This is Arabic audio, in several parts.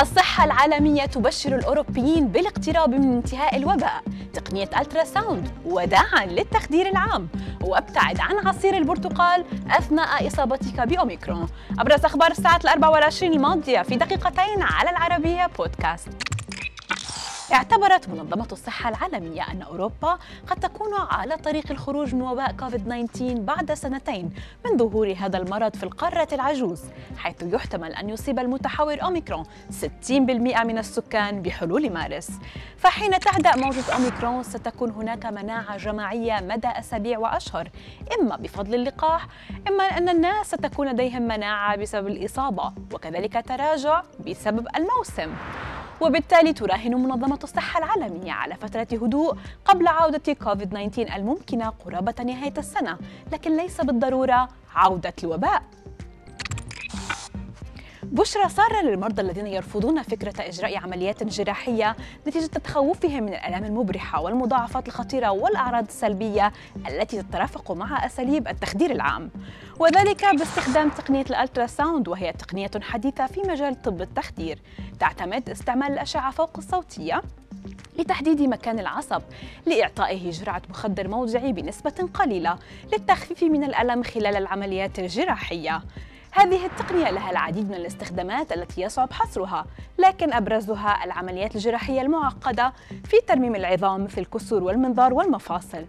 الصحة العالمية تبشر الأوروبيين بالاقتراب من انتهاء الوباء. تقنية ultrasound وداعا للتخدير العام. وأبتعد عن عصير البرتقال أثناء إصابتك بأوميكرون. أبرز أخبار الساعة الأربع والعشرين الماضية في دقيقتين على العربية بودكاست. اعتبرت منظمة الصحة العالمية أن أوروبا قد تكون على طريق الخروج من وباء كوفيد 19 بعد سنتين من ظهور هذا المرض في القارة العجوز حيث يحتمل أن يصيب المتحور أوميكرون 60% من السكان بحلول مارس. فحين تهدأ موجة أوميكرون ستكون هناك مناعة جماعية مدى أسابيع وأشهر إما بفضل اللقاح إما أن الناس ستكون لديهم مناعة بسبب الإصابة وكذلك تراجع بسبب الموسم. وبالتالي تراهن منظمة الصحة العالمية على فترة هدوء قبل عودة كوفيد 19 الممكنة قرابة نهاية السنة لكن ليس بالضرورة عودة الوباء. بشرى سارة للمرضى الذين يرفضون فكرة إجراء عمليات جراحية نتيجة تخوفهم من الآلام المبرحة والمضاعفات الخطيرة والأعراض السلبية التي تترافق مع أساليب التخدير العام. وذلك باستخدام تقنية الألترا ساوند وهي تقنية حديثة في مجال طب التخدير. تعتمد استعمال الأشعة فوق الصوتية لتحديد مكان العصب لإعطائه جرعة مخدر موضعي بنسبة قليلة للتخفيف من الألم خلال العمليات الجراحية. هذه التقنية لها العديد من الاستخدامات التي يصعب حصرها، لكن أبرزها العمليات الجراحية المعقدة في ترميم العظام في الكسور والمنظار والمفاصل.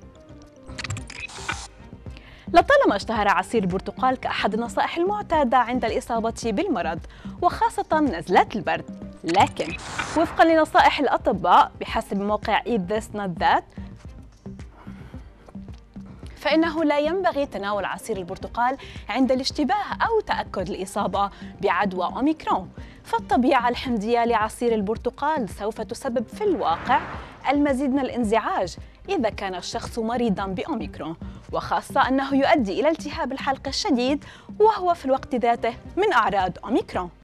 لطالما اشتهر عصير البرتقال كأحد النصائح المعتادة عند الإصابة بالمرض وخاصة نزلات البرد لكن وفقا لنصائح الأطباء بحسب موقع Eat This Not That فإنه لا ينبغي تناول عصير البرتقال عند الاشتباه أو تأكد الإصابة بعدوى أوميكرون. فالطبيعة الحمضية لعصير البرتقال سوف تسبب في الواقع المزيد من الانزعاج إذا كان الشخص مريضا بأوميكرون وخاصة أنه يؤدي إلى التهاب الحلق الشديد وهو في الوقت ذاته من أعراض أوميكرون.